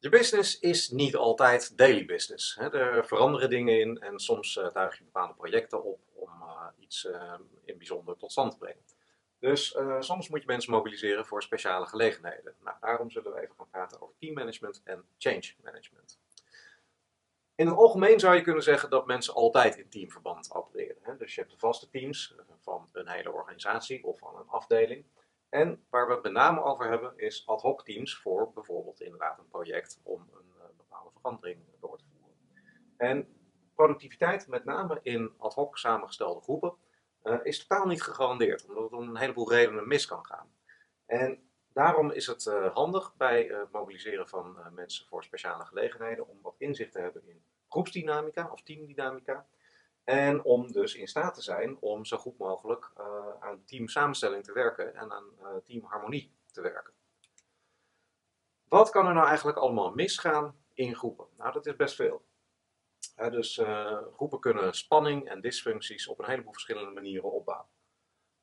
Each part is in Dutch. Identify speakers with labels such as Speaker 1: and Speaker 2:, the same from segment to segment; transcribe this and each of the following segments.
Speaker 1: Je business is niet altijd daily business. Er veranderen dingen in en soms tuig je bepaalde projecten op om uh, iets uh, in bijzonder tot stand te brengen. Dus soms moet je mensen mobiliseren voor speciale gelegenheden. Nou, daarom zullen we even gaan praten over teammanagement en change management. In het algemeen zou je kunnen zeggen dat mensen altijd in teamverband opereren. Dus je hebt de vaste teams van een hele organisatie of van een afdeling. En waar we het met name over hebben is ad hoc teams voor bijvoorbeeld inderdaad een project om een uh, bepaalde verandering door te voeren. En productiviteit, met name in ad hoc samengestelde groepen, uh, is totaal niet gegarandeerd, omdat het om een heleboel redenen mis kan gaan. En daarom is het uh, handig bij het mobiliseren van mensen voor speciale gelegenheden om wat inzicht te hebben in groepsdynamica of teamdynamica. En om dus in staat te zijn om zo goed mogelijk uh, aan teamsamenstelling te werken en aan uh, teamharmonie te werken. Wat kan er nou eigenlijk allemaal misgaan in groepen? Nou, dat is best veel. dus uh, groepen kunnen spanning en dysfuncties op een heleboel verschillende manieren opbouwen.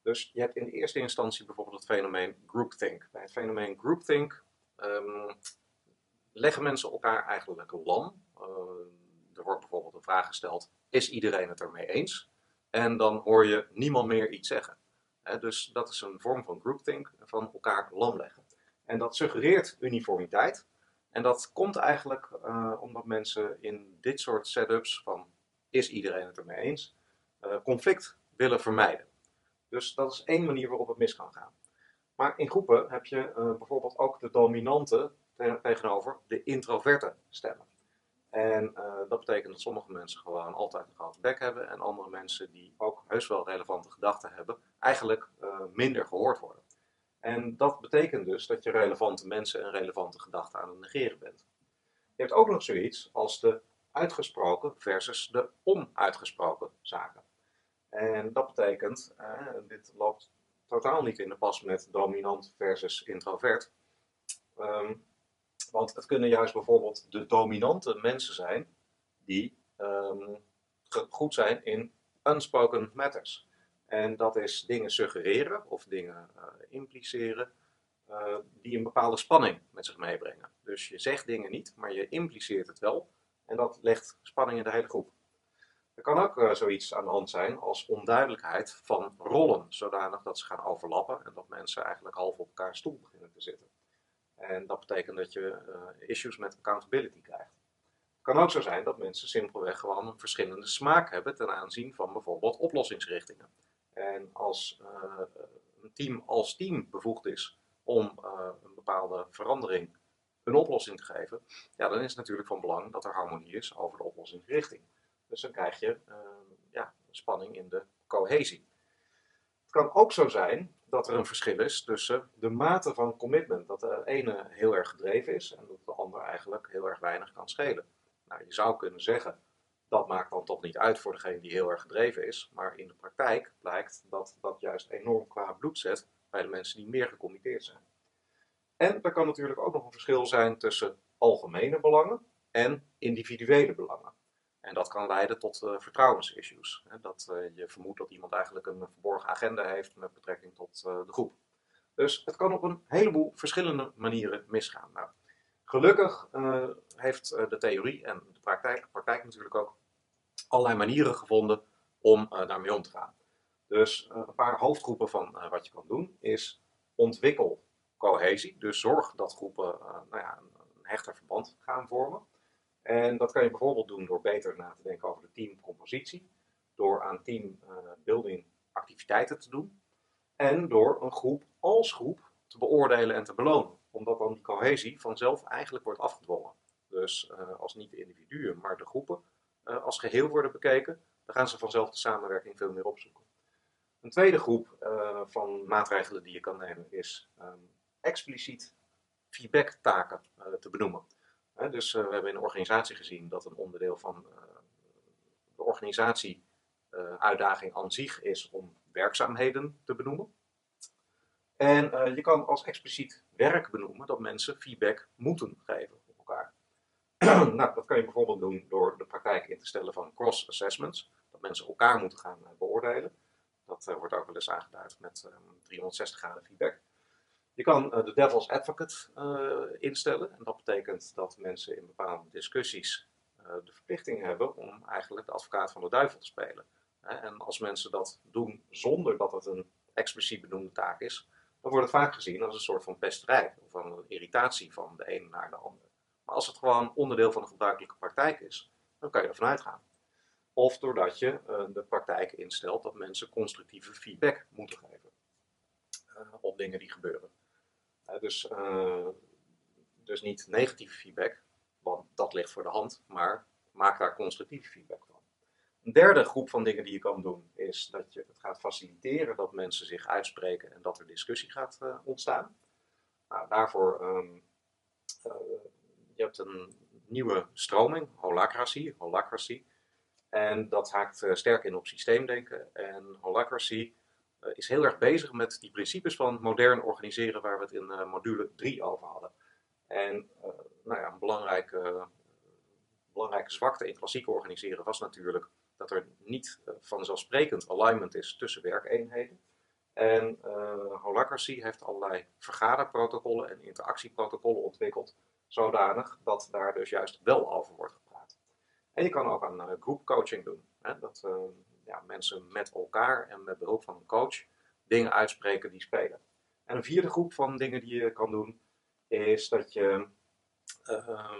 Speaker 1: Dus je hebt in de eerste instantie bijvoorbeeld het fenomeen groupthink. Bij het fenomeen groupthink um, leggen mensen elkaar eigenlijk lam. er wordt bijvoorbeeld een vraag gesteld: is iedereen het ermee eens? En dan hoor je niemand meer iets zeggen. dus dat is een vorm van groupthink, van elkaar lam leggen. En dat suggereert uniformiteit. En dat komt eigenlijk uh, omdat mensen in dit soort setups van is iedereen het ermee eens, uh, conflict willen vermijden. Dus dat is één manier waarop het mis kan gaan. Maar in groepen heb je uh, bijvoorbeeld ook de dominante tegenover de introverte stemmen. En uh, dat betekent dat sommige mensen gewoon altijd een grote bek hebben en andere mensen die ook heus wel relevante gedachten hebben, eigenlijk uh, minder gehoord worden. En dat betekent dus dat je relevante mensen en relevante gedachten aan het negeren bent. Je hebt ook nog zoiets als de uitgesproken versus de onuitgesproken zaken. En dat betekent, uh, dit loopt totaal niet in de pas met dominant versus introvert. Um, want het kunnen juist bijvoorbeeld de dominante mensen zijn die um, goed zijn in unspoken matters. En dat is dingen suggereren of dingen uh, impliceren uh, die een bepaalde spanning met zich meebrengen. Dus je zegt dingen niet, maar je impliceert het wel. En dat legt spanning in de hele groep. Er kan ook uh, zoiets aan de hand zijn als onduidelijkheid van rollen, zodanig dat ze gaan overlappen en dat mensen eigenlijk half op elkaar stoel beginnen te zitten. En dat betekent dat je uh, issues met accountability krijgt. Het kan ook zo zijn dat mensen simpelweg gewoon een verschillende smaak hebben ten aanzien van bijvoorbeeld oplossingsrichtingen. En als uh, een team als team bevoegd is om uh, een bepaalde verandering een oplossing te geven, ja, dan is het natuurlijk van belang dat er harmonie is over de oplossingsrichting. Dus dan krijg je ja, spanning in de cohesie. Kan ook zo zijn dat er een verschil is tussen de mate van commitment. Dat de ene heel erg gedreven is en dat de ander eigenlijk heel erg weinig kan schelen. Nou, je zou kunnen zeggen, dat maakt dan toch niet uit voor degene die heel erg gedreven is. Maar in de praktijk blijkt dat dat juist enorm qua bloed zet bij de mensen die meer gecommitteerd zijn. En er kan natuurlijk ook nog een verschil zijn tussen algemene belangen en individuele belangen. En dat kan leiden tot uh, vertrouwensissues. Hè? Dat uh, je vermoedt dat iemand eigenlijk een verborgen agenda heeft met betrekking tot uh, de groep. Dus het kan op een heleboel verschillende manieren misgaan. Nou, gelukkig heeft de theorie en de praktijk, de praktijk natuurlijk ook, allerlei manieren gevonden om daarmee om te gaan. Dus een paar hoofdgroepen van wat je kan doen is ontwikkel cohesie. Dus zorg dat groepen nou ja, een hechter verband gaan vormen. En dat kan je bijvoorbeeld doen door beter na te denken over de teamcompositie, door aan teambuilding activiteiten te doen en door een groep als groep te beoordelen en te belonen, omdat dan die cohesie vanzelf eigenlijk wordt afgedwongen. Dus uh, als niet de individuen, maar de groepen uh, als geheel worden bekeken, dan gaan ze vanzelf de samenwerking veel meer opzoeken. Een tweede groep van maatregelen die je kan nemen is um, expliciet feedback-taken te benoemen dus uh, we hebben in de organisatie gezien dat een onderdeel van uh, de organisatie uh, uitdaging aan zich is om werkzaamheden te benoemen. En je kan als expliciet werk benoemen dat mensen feedback moeten geven op elkaar. nou, dat kan je bijvoorbeeld doen door de praktijk in te stellen van cross-assessments. Dat mensen elkaar moeten gaan beoordelen. Dat wordt ook wel eens aangeduid met um, 360 graden feedback. Je kan de devil's advocate instellen. En dat betekent dat mensen in bepaalde discussies de verplichting hebben om eigenlijk de advocaat van de duivel te spelen. En als mensen dat doen zonder dat het een expliciet benoemde taak is, dan wordt het vaak gezien als een soort van pesterij of een irritatie van de ene naar de andere. Maar als het gewoon onderdeel van de gebruikelijke praktijk is, dan kan je ervan uitgaan. Of doordat je de praktijk instelt dat mensen constructieve feedback moeten geven op dingen die gebeuren. Uh, dus, dus niet negatieve feedback, want dat ligt voor de hand, maar maak daar constructieve feedback van. Een derde groep van dingen die je kan doen is dat je het gaat faciliteren dat mensen zich uitspreken en dat er discussie gaat uh, ontstaan. Nou, daarvoor, um, je hebt een nieuwe stroming, holacracy, holacracy. En dat haakt sterk in op systeemdenken. En holacracy is heel erg bezig met die principes van modern organiseren waar we het in module 3 over hadden. En nou ja, een belangrijke, belangrijke zwakte in klassiek organiseren was natuurlijk dat er niet eh, vanzelfsprekend alignment is tussen werkeenheden. En uh, Holacracy heeft allerlei vergaderprotocollen en interactieprotocollen ontwikkeld, zodanig dat daar dus juist wel over wordt gepraat. En je kan ook aan uh, groepcoaching doen. Hè? Dat ja, mensen met elkaar en met behulp van een coach dingen uitspreken die spelen. En een vierde groep van dingen die je kan doen, is dat je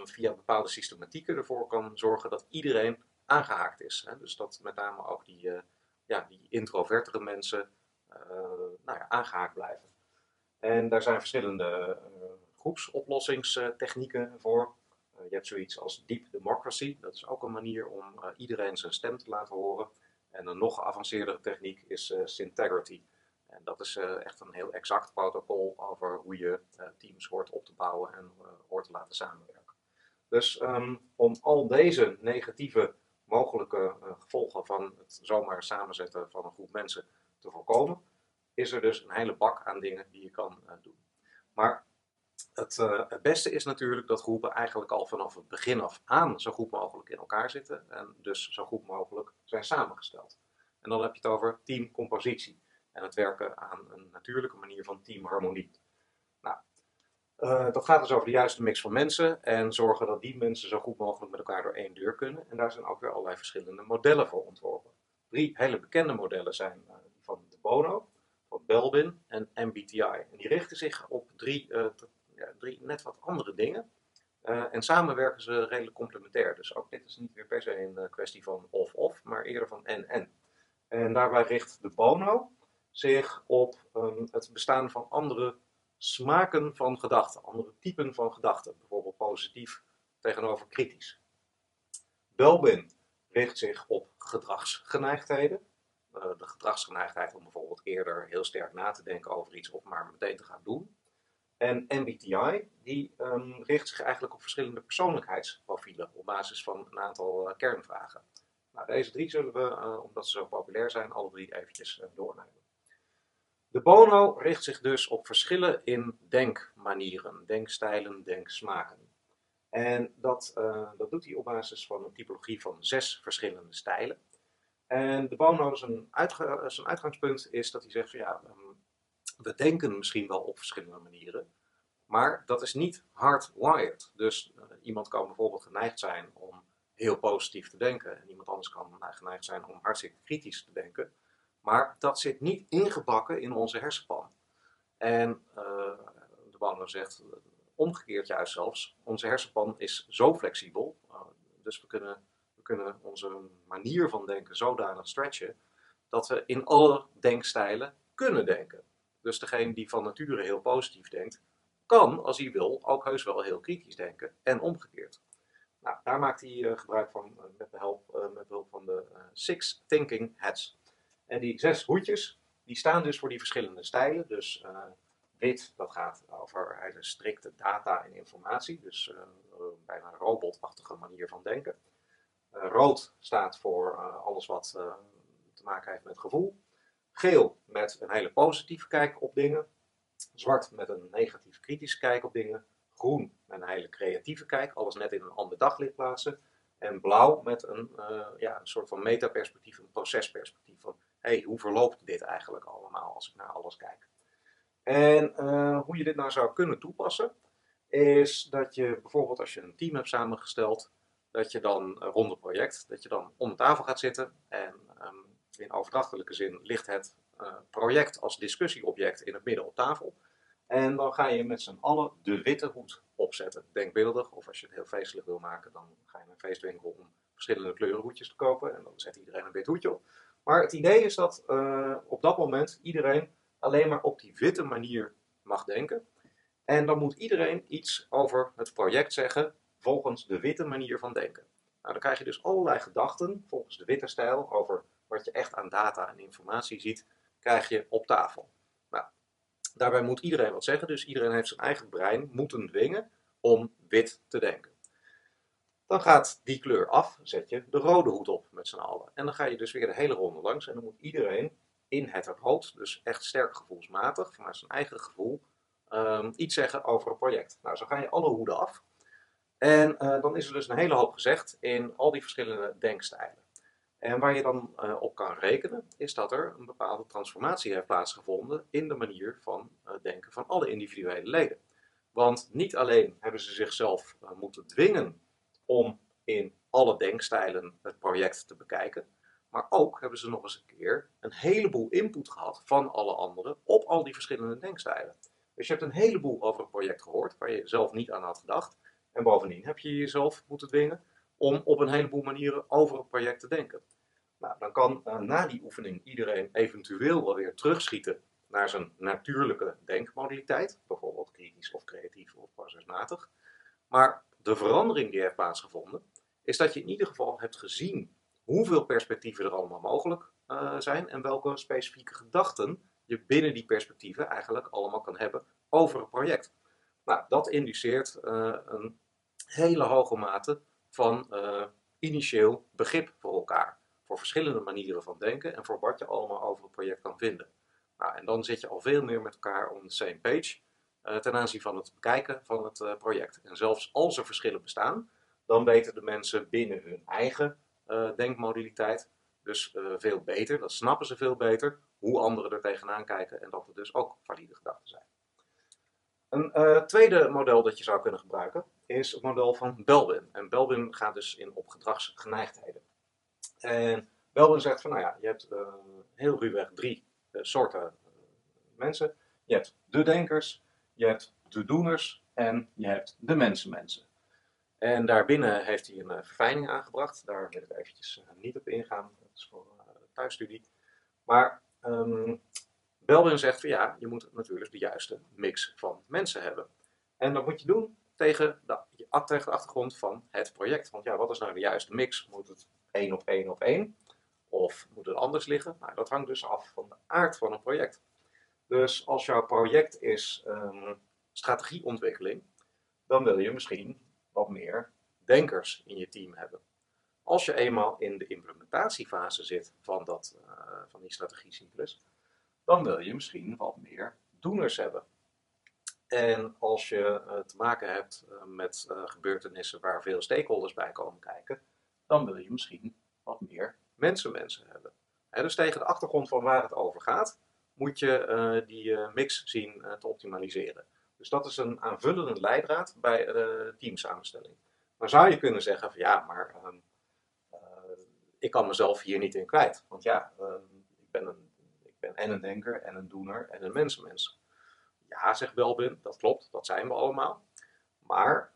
Speaker 1: via bepaalde systematieken ervoor kan zorgen dat iedereen aangehaakt is. Hè? Dus dat met name ook die, uh, ja, die introvertere mensen uh, nou ja, aangehaakt blijven. En daar zijn verschillende groepsoplossingstechnieken voor. je hebt zoiets als deep democracy. Dat is ook een manier om iedereen zijn stem te laten horen. En een nog geavanceerdere techniek is Syntegrity. En dat is echt een heel exact protocol over hoe je teams hoort op te bouwen en hoort te laten samenwerken. Dus um, om al deze negatieve mogelijke gevolgen van het zomaar samenzetten van een groep mensen te voorkomen, is er dus een hele bak aan dingen die je kan doen. Maar het, uh, het, beste is natuurlijk dat groepen eigenlijk al vanaf het begin af aan zo goed mogelijk in elkaar zitten en dus zo goed mogelijk zijn samengesteld. En dan heb je het over teamcompositie en het werken aan een natuurlijke manier van teamharmonie. Uh, dat gaat dus over de juiste mix van mensen en zorgen dat die mensen zo goed mogelijk met elkaar door één deur kunnen. En daar zijn ook weer allerlei verschillende modellen voor ontworpen. Drie hele bekende modellen zijn die van de Bono, van Belbin en MBTI. En die richten zich op drie, drie net wat andere dingen. en samen werken ze redelijk complementair. Dus ook dit is niet weer per se een kwestie van of-of, maar eerder van en-en. En daarbij richt de Bono zich op um, het bestaan van andere smaken van gedachten, andere typen van gedachten, bijvoorbeeld positief tegenover kritisch. Belbin richt zich op gedragsgeneigdheden. Uh, de gedragsgeneigdheid om bijvoorbeeld eerder heel sterk na te denken over iets of maar meteen te gaan doen. En MBTI die um, richt zich eigenlijk op verschillende persoonlijkheidsprofielen op basis van een aantal uh, kernvragen. Nou, deze drie zullen we, uh, omdat ze zo populair zijn, alle drie eventjes doornemen. De Bono richt zich dus op verschillen in denkmanieren, denkstijlen, denksmaken. En dat, dat doet hij op basis van een typologie van zes verschillende stijlen. En de Bono, zijn, uitga zijn uitgangspunt is dat hij zegt van ja, um, we denken misschien wel op verschillende manieren, maar dat is niet hardwired. Dus uh, iemand kan bijvoorbeeld geneigd zijn om heel positief te denken en iemand anders kan geneigd zijn om hartstikke kritisch te denken. Maar dat zit niet ingebakken in onze hersenpan. En uh, de Bono zegt, omgekeerd juist zelfs, onze hersenpan is zo flexibel, uh, dus we kunnen, we kunnen onze manier van denken zodanig stretchen, dat we in alle denkstijlen kunnen denken. Dus degene die van nature heel positief denkt, kan, als hij wil, ook heus wel heel kritisch denken en omgekeerd. Nou, daar maakt hij uh, gebruik van met, behulp, met behulp van de Six Thinking Hats. En die zes hoedjes, die staan dus voor die verschillende stijlen. Dus wit, dat gaat over hele strikte data en informatie. Dus bijna robotachtige manier van denken. Rood staat voor alles wat te maken heeft met gevoel. Geel met een hele positieve kijk op dingen. Zwart met een negatief kritische kijk op dingen. Groen met een hele creatieve kijk, alles net in een ander daglicht plaatsen. En blauw met een, ja, een soort van metaperspectief, een procesperspectief. Van hey, hoe verloopt dit eigenlijk allemaal als ik naar alles kijk? En uh, hoe je dit nou zou kunnen toepassen, is dat je bijvoorbeeld als je een team hebt samengesteld, dat je dan rond het project, dat je dan om de tafel gaat zitten en um, in overdrachtelijke zin ligt het uh, project als discussieobject in het midden op tafel. En dan ga je met z'n allen de witte hoed opzetten. Denkbeeldig, of als je het heel feestelijk wil maken, dan ga je naar een feestwinkel om verschillende kleuren hoedjes te kopen. En dan zet iedereen een wit hoedje op. Maar het idee is dat uh, op dat moment iedereen alleen maar op die witte manier mag denken. En dan moet iedereen iets over het project zeggen volgens de witte manier van denken. Nou, dan krijg je dus allerlei gedachten volgens de witte stijl over wat je echt aan data en informatie ziet, krijg je op tafel. Nou, daarbij moet iedereen wat zeggen, dus iedereen heeft zijn eigen brein moeten dwingen om wit te denken. Dan gaat die kleur af, zet je de rode hoed op met z'n allen. En dan ga je dus weer de hele ronde langs en dan moet iedereen in het rood, dus echt sterk gevoelsmatig, vanuit zijn eigen gevoel, um, iets zeggen over een project. Nou, zo ga je alle hoeden af. En uh, dan is er dus een hele hoop gezegd in al die verschillende denkstijlen. En waar je dan uh, op kan rekenen, is dat er een bepaalde transformatie heeft plaatsgevonden in de manier van uh, denken van alle individuele leden. Want niet alleen hebben ze zichzelf moeten dwingen om in alle denkstijlen het project te bekijken, maar ook hebben ze nog eens een keer een heleboel input gehad van alle anderen op al die verschillende denkstijlen. Dus je hebt een heleboel over het project gehoord waar je zelf niet aan had gedacht. En bovendien heb je jezelf moeten dwingen om op een heleboel manieren over het project te denken. Nou, dan kan uh, na die oefening iedereen eventueel wel weer terugschieten naar zijn natuurlijke denkmodaliteit, bijvoorbeeld kritisch of creatief of procesmatig. Maar de verandering die heeft plaatsgevonden, is dat je in ieder geval hebt gezien hoeveel perspectieven er allemaal mogelijk uh, zijn en welke specifieke gedachten je binnen die perspectieven eigenlijk allemaal kan hebben over het project. Nou, dat indiceert uh, een hele hoge mate van initieel begrip voor elkaar. Voor verschillende manieren van denken en voor wat je allemaal over het project kan vinden. Nou, en dan zit je al veel meer met elkaar on the same page uh, ten aanzien van het bekijken van het uh, project. En zelfs als er verschillen bestaan, dan weten de mensen binnen hun eigen denkmodaliteit dus veel beter, dat snappen ze veel beter, hoe anderen er tegenaan kijken en dat er dus ook valide gedachten zijn. Een tweede model dat je zou kunnen gebruiken is het model van Belbin. En Belbin gaat dus in op gedragsgeneigdheden. En Belbin zegt van, nou ja, je hebt uh, heel ruwweg drie uh, soorten mensen. Je hebt de denkers, je hebt de doeners en je hebt de mensenmensen. En daarbinnen heeft hij een verfijning aangebracht. Daar wil ik eventjes niet op ingaan. Dat is voor thuisstudie. Maar um, zegt van ja, je moet natuurlijk de juiste mix van mensen hebben. En dat moet je doen tegen de, tegen de achtergrond van het project. Want ja, wat is nou de juiste mix? Moet het één op één op één? Of moet het anders liggen? Nou, dat hangt dus af van de aard van een project. Dus als jouw project is um, strategieontwikkeling, dan wil je misschien wat meer denkers in je team hebben. Als je eenmaal in de implementatiefase zit van, dat, uh, van die strategiecyclus, dan wil je misschien wat meer doeners hebben. En als je uh, te maken hebt uh, met gebeurtenissen waar veel stakeholders bij komen kijken, dan wil je misschien wat meer mensen-mensen hebben. Hè, dus tegen de achtergrond van waar het over gaat, moet je die mix zien te optimaliseren. Dus dat is een aanvullende leidraad bij teamsamenstelling. Dan zou je kunnen zeggen van ja, maar ehm, ik kan mezelf hier niet in kwijt. Want ja, uh, ik, ben een, ik ben en een denker en een doener en een mensenmens. Ja, zegt Belbin, dat klopt, dat zijn we allemaal. Maar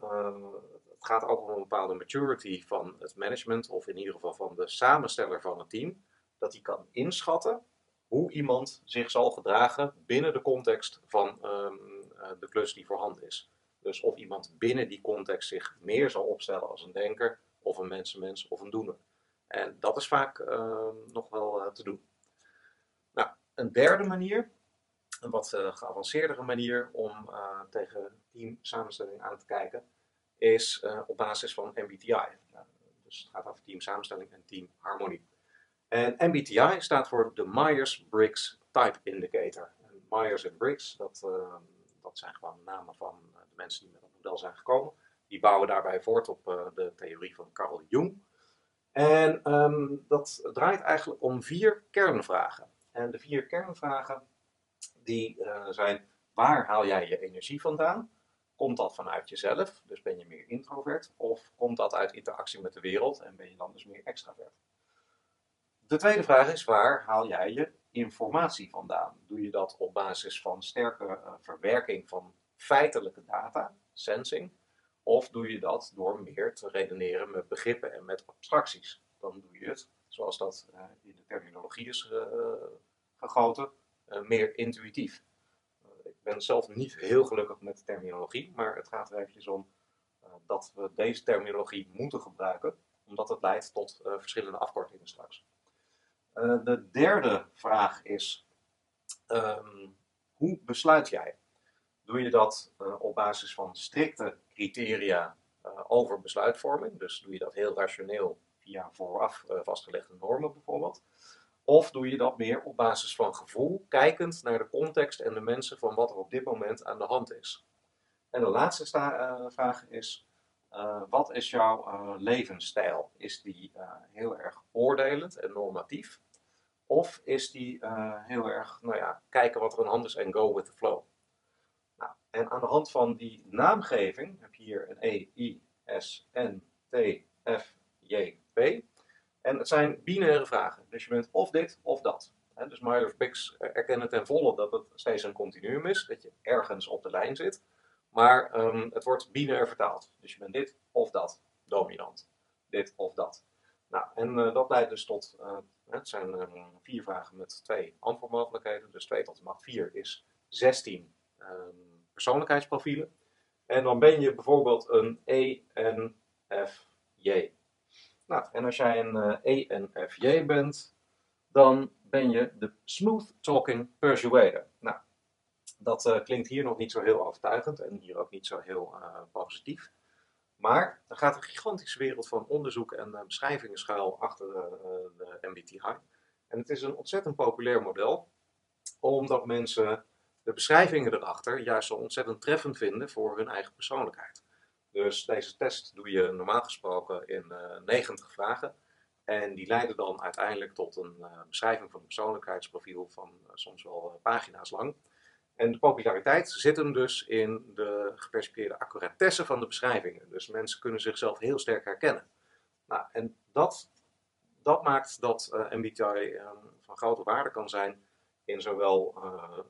Speaker 1: het gaat ook om een bepaalde maturity van het management, of in ieder geval van de samensteller van het team, dat hij kan inschatten hoe iemand zich zal gedragen binnen de context van um, de klus die voorhanden is. Dus of iemand binnen die context zich meer zal opstellen als een denker, of een mensenmens, of een doener. En dat is vaak uh, nog wel uh, te doen. Nou, een derde manier, een wat uh, geavanceerdere manier om tegen teamsamenstelling aan te kijken, is op basis van MBTI. Nou, dus het gaat over teamsamenstelling en teamharmonie. En MBTI staat voor de Myers-Briggs Type Indicator. En Myers en Briggs, dat, dat zijn gewoon namen van de mensen die met dat model zijn gekomen. Die bouwen daarbij voort op de theorie van Carl Jung. En um, dat draait eigenlijk om vier kernvragen. En de vier kernvragen die zijn waar haal jij je energie vandaan? Komt dat vanuit jezelf, dus ben je meer introvert? Of komt dat uit interactie met de wereld en ben je dan dus meer extravert? De tweede vraag is, waar haal jij je informatie vandaan? Doe je dat op basis van sterke uh, verwerking van feitelijke data, sensing? Of doe je dat door meer te redeneren met begrippen en met abstracties? Dan doe je het, zoals dat uh, in de terminologie is uh, gegoten, meer intuïtief. Ben zelf niet heel gelukkig met de terminologie, maar het gaat er eventjes om dat we deze terminologie moeten gebruiken, omdat het leidt tot verschillende afkortingen straks. Eh, de derde vraag is, ehm, hoe besluit jij? Doe je dat op basis van strikte criteria over besluitvorming? Dus doe je dat heel rationeel via vooraf vastgelegde normen bijvoorbeeld? Of doe je dat meer op basis van gevoel, kijkend naar de context en de mensen van wat er op dit moment aan de hand is? En de laatste vraag is, uh, wat is jouw uh, levensstijl? Is die heel erg oordelend en normatief? Of is die heel erg, nou ja, kijken wat er aan de hand is en go with the flow? Nou, en aan de hand van die naamgeving heb je hier een E, I, S, N, T, F, J, P. En het zijn binaire vragen. Dus je bent of dit of dat. Dus Myers-Briggs erkennen ten volle dat het steeds een continuum is. Dat je ergens op de lijn zit. Maar um, het wordt binair vertaald. Dus je bent dit of dat, dominant. Dit of dat. Nou, en uh, dat leidt dus tot, uh, het zijn um, vier vragen met twee antwoordmogelijkheden. Dus 2 tot de macht 4 is 16 um, persoonlijkheidsprofielen. En dan ben je bijvoorbeeld een ENFJ. Nou, en als jij een uh, ENFJ bent, dan ben je de Smooth Talking Persuader. Nou, dat uh, klinkt hier nog niet zo heel overtuigend en hier ook niet zo heel uh, positief. Maar er gaat een gigantische wereld van onderzoek en uh, beschrijvingen schuil achter de MBTI. En het is een ontzettend populair model, omdat mensen de beschrijvingen erachter juist zo ontzettend treffend vinden voor hun eigen persoonlijkheid. Dus deze test doe je normaal gesproken in 90 vragen. En die leiden dan uiteindelijk tot een beschrijving van een persoonlijkheidsprofiel van soms wel pagina's lang. En de populariteit zit hem dus in de gepercipieerde accuratesse van de beschrijvingen. Dus mensen kunnen zichzelf heel sterk herkennen. Nou, en dat, dat maakt dat MBTI uh, van grote waarde kan zijn in zowel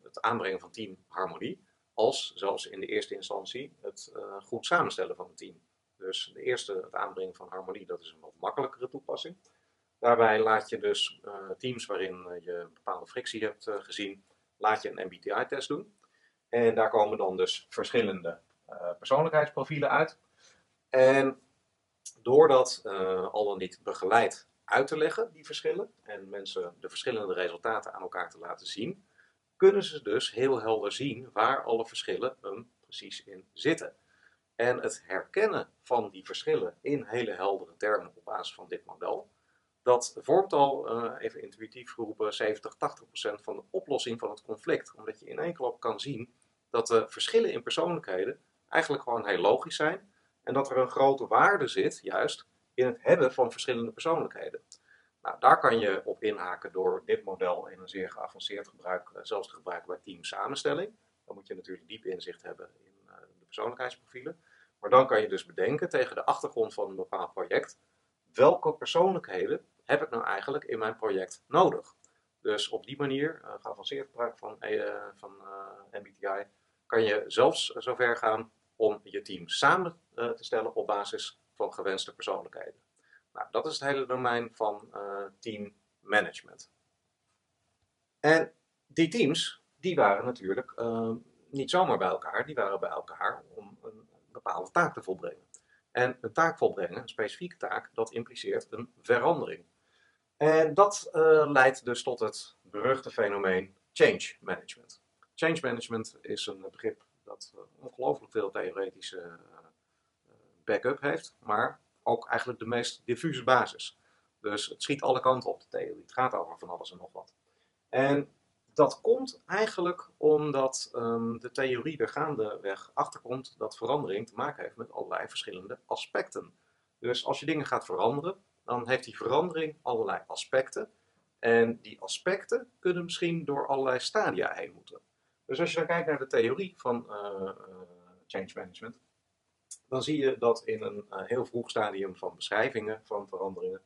Speaker 1: het aanbrengen van teamharmonie, als zelfs in de eerste instantie het uh, goed samenstellen van een team. Dus de eerste, het aanbrengen van harmonie, dat is een wat makkelijkere toepassing. Daarbij laat je dus teams waarin je bepaalde frictie hebt gezien, laat je een MBTI-test doen. En daar komen dan dus verschillende persoonlijkheidsprofielen uit. En door dat al dan niet begeleid uit te leggen, die verschillen, en mensen de verschillende resultaten aan elkaar te laten zien, kunnen ze dus heel helder zien waar alle verschillen hem precies in zitten. En het herkennen van die verschillen in hele heldere termen op basis van dit model, dat vormt al, uh, even intuïtief geroepen, 70, 80 procent van de oplossing van het conflict. Omdat je in één klap kan zien dat de verschillen in persoonlijkheden eigenlijk gewoon heel logisch zijn. En dat er een grote waarde zit, juist, in het hebben van verschillende persoonlijkheden. Nou, daar kan je op inhaken door dit model in een zeer geavanceerd gebruik, eh, zelfs te gebruiken bij team samenstelling. Dan moet je natuurlijk diep inzicht hebben in uh, de persoonlijkheidsprofielen. Maar dan kan je dus bedenken tegen de achtergrond van een bepaald project, welke persoonlijkheden heb ik nou eigenlijk in mijn project nodig? Dus op die manier, geavanceerd gebruik van, uh, van MBTI, kan je zelfs zover gaan om je team samen te stellen op basis van gewenste persoonlijkheden. Nou, dat is het hele domein van teammanagement. En die teams, die waren natuurlijk niet zomaar bij elkaar, die waren bij elkaar om een bepaalde taak te volbrengen. En een taak volbrengen, een specifieke taak, dat impliceert een verandering. En dat uh, leidt dus tot het beruchte fenomeen change management. Change management is een begrip dat uh, ongelooflijk veel theoretische backup heeft, maar ook eigenlijk de meest diffuse basis. Dus het schiet alle kanten op de theorie. Het gaat over van alles en nog wat. En dat komt eigenlijk omdat um, de theorie er gaandeweg achterkomt dat verandering te maken heeft met allerlei verschillende aspecten. Dus als je dingen gaat veranderen, dan heeft die verandering allerlei aspecten. En die aspecten kunnen misschien door allerlei stadia heen moeten. Dus als je dan kijkt naar de theorie van change management, dan zie je dat in een heel vroeg stadium van beschrijvingen van veranderingen,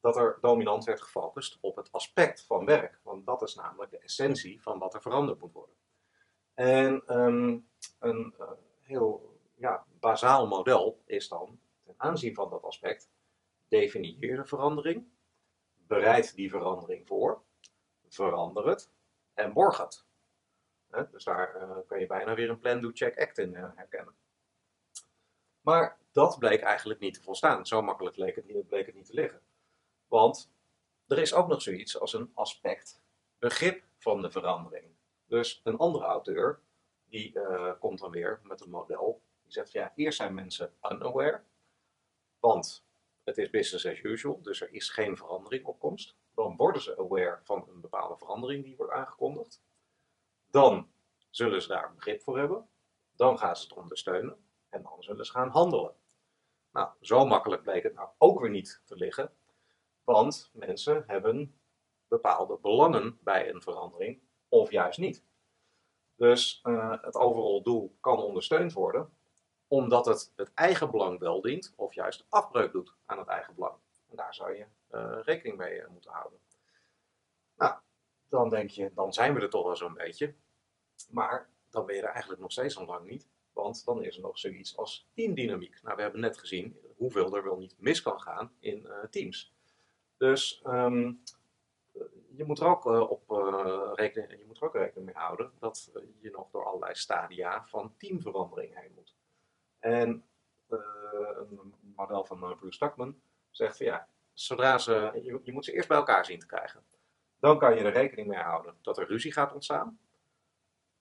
Speaker 1: dat er dominant werd gefocust op het aspect van werk. Want dat is namelijk de essentie van wat er veranderd moet worden. En ehm, een uh, heel ja, bazaal model is dan ten aanzien van dat aspect: definieer de verandering, bereid die verandering voor, verander het en borg het. dus daar uh, kan je bijna weer een plan, do, check, act in herkennen. Maar dat bleek eigenlijk niet te volstaan. Zo makkelijk bleek het, niet, bleek niet te liggen. Want er is ook nog zoiets als een aspect, begrip van de verandering. Dus een andere auteur, die uh, komt dan weer met een model. Die zegt, ja, eerst zijn mensen unaware, want het is business as usual, dus er is geen verandering op komst. Dan worden ze aware van een bepaalde verandering die wordt aangekondigd. Dan zullen ze daar begrip voor hebben. Dan gaan ze het ondersteunen. En dan zullen ze gaan handelen. Nou, zo makkelijk bleek het nou ook weer niet te liggen. Want mensen hebben bepaalde belangen bij een verandering, of juist niet. Dus uh, het overal doel kan ondersteund worden, omdat het het eigen belang wel dient, of juist afbreuk doet aan het eigen belang. En daar zou je uh, rekening mee uh, moeten houden. Nou, dan denk je, dan zijn we er toch wel zo'n beetje. Maar dan ben je er eigenlijk nog steeds al lang niet. Want dan is er nog zoiets als teamdynamiek. Nou, we hebben net gezien hoeveel er wel niet mis kan gaan in teams. Dus um, je moet er ook uh, op uh, rekenen, je moet er ook rekening mee houden dat je nog door allerlei stadia van teamverandering heen moet. En een model van Bruce Stackman zegt van ja, zodra ze, je, je, moet ze eerst bij elkaar zien te krijgen. Dan kan je er rekening mee houden dat er ruzie gaat ontstaan.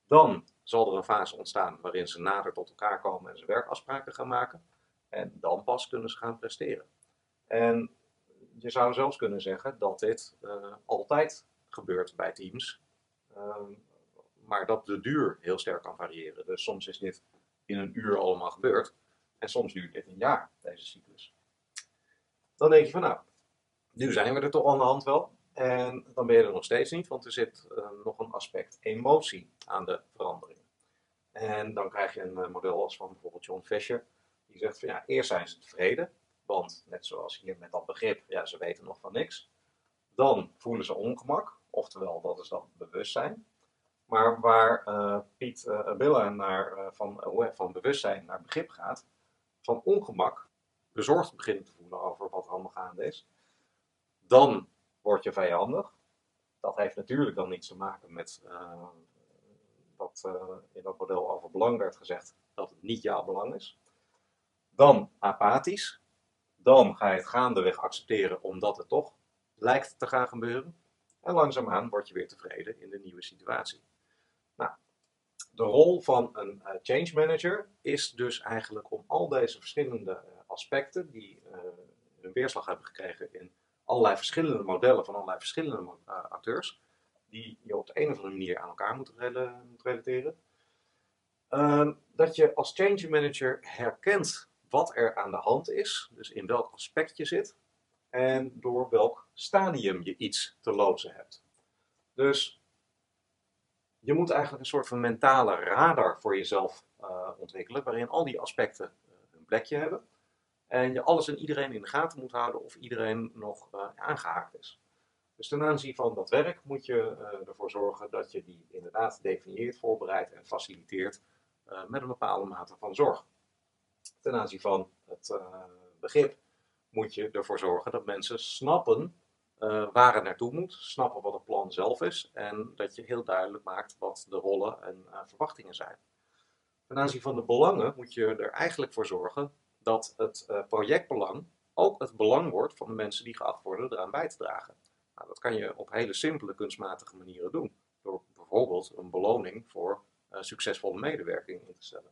Speaker 1: Dan zal er een fase ontstaan waarin ze nader tot elkaar komen en ze werkafspraken gaan maken. En dan pas kunnen ze gaan presteren. En je zou zelfs kunnen zeggen dat dit uh, altijd gebeurt bij teams, uh, maar dat de duur heel sterk kan variëren. Dus soms is dit in een uur allemaal gebeurd en soms duurt dit een jaar, deze cyclus. Dan denk je van nou, nu zijn we er toch aan de hand wel. En dan ben je er nog steeds niet, want er zit uh, nog een aspect emotie aan de verandering. En dan krijg je een model als van bijvoorbeeld John Fisher, die zegt van ja, eerst zijn ze tevreden, want net zoals hier met dat begrip, ja, ze weten nog van niks. Dan voelen ze ongemak, oftewel dat is dan bewustzijn. Maar waar uh, Piet uh, naar, uh, van, van bewustzijn naar begrip gaat, van ongemak, bezorgd beginnen te voelen over wat er allemaal gaande is, dan word je vijandig. Dat heeft natuurlijk dan niets te maken met wat in dat model over belang werd gezegd, dat het niet jouw belang is. Dan apathisch, dan ga je het gaandeweg accepteren omdat het toch lijkt te gaan gebeuren. En langzaamaan word je weer tevreden in de nieuwe situatie. Nou, de rol van een uh, change manager is dus eigenlijk om al deze verschillende uh, aspecten die hun weerslag hebben gekregen in allerlei verschillende modellen van allerlei verschillende acteurs, die je op de een of andere manier aan elkaar moet, rel moet relateren, ehm, dat je als change manager herkent wat er aan de hand is, dus in welk aspect je zit en door welk stadium je iets te lozen hebt. Dus je moet eigenlijk een soort van mentale radar voor jezelf uh, ontwikkelen, waarin al die aspecten uh, een plekje hebben. En je alles en iedereen in de gaten moet houden of iedereen nog uh, aangehaakt is. Dus ten aanzien van dat werk moet je ervoor zorgen dat je die inderdaad definieert, voorbereidt en faciliteert met een bepaalde mate van zorg ten aanzien van het uh, begrip moet je ervoor zorgen dat mensen snappen waar het naartoe moet, snappen wat het plan zelf is en dat je heel duidelijk maakt wat de rollen en verwachtingen zijn. Ten aanzien van de belangen moet je er eigenlijk voor zorgen dat het projectbelang ook het belang wordt van de mensen die geacht worden eraan bij te dragen. Nou, dat kan je op hele simpele kunstmatige manieren doen, door bijvoorbeeld een beloning voor succesvolle medewerking in te stellen.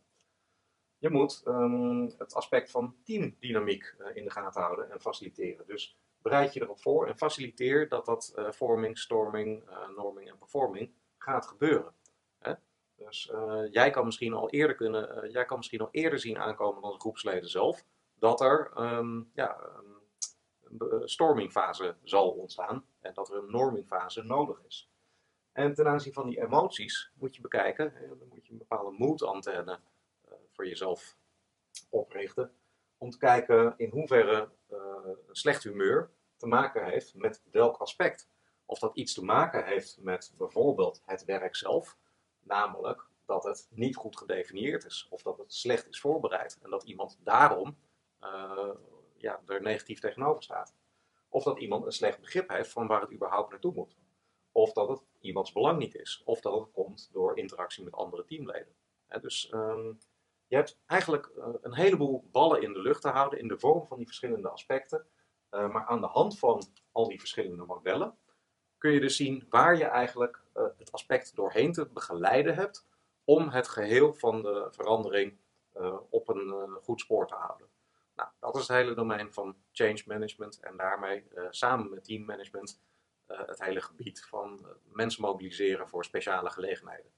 Speaker 1: Je moet um, het aspect van teamdynamiek uh, in de gaten houden en faciliteren. Dus bereid je erop voor en faciliteer dat dat uh, vorming, storming, norming en performing gaat gebeuren. Hè? Dus jij kan misschien al eerder kunnen, jij kan misschien al eerder zien aankomen dan de groepsleden zelf, dat er um, ja, een stormingfase zal ontstaan en dat er een normingfase nodig is. En ten aanzien van die emoties moet je bekijken, dan moet je een bepaalde moedantenne uh, voor jezelf oprichten. Om te kijken in hoeverre uh, een slecht humeur te maken heeft met welk aspect. Of dat iets te maken heeft met bijvoorbeeld het werk zelf, namelijk dat het niet goed gedefinieerd is, of dat het slecht is voorbereid en dat iemand daarom uh, ja, er negatief tegenover staat. Of dat iemand een slecht begrip heeft van waar het überhaupt naartoe moet. Of dat het iemands belang niet is. Of dat het komt door interactie met andere teamleden. dus um, je hebt eigenlijk uh, een heleboel ballen in de lucht te houden in de vorm van die verschillende aspecten. Uh, maar aan de hand van al die verschillende modellen kun je dus zien waar je eigenlijk uh, het aspect doorheen te begeleiden hebt om het geheel van de verandering op een goed spoor te houden. Nou, dat is het hele domein van change management en daarmee samen met teammanagement uh, het hele gebied van mensen mobiliseren voor speciale gelegenheden.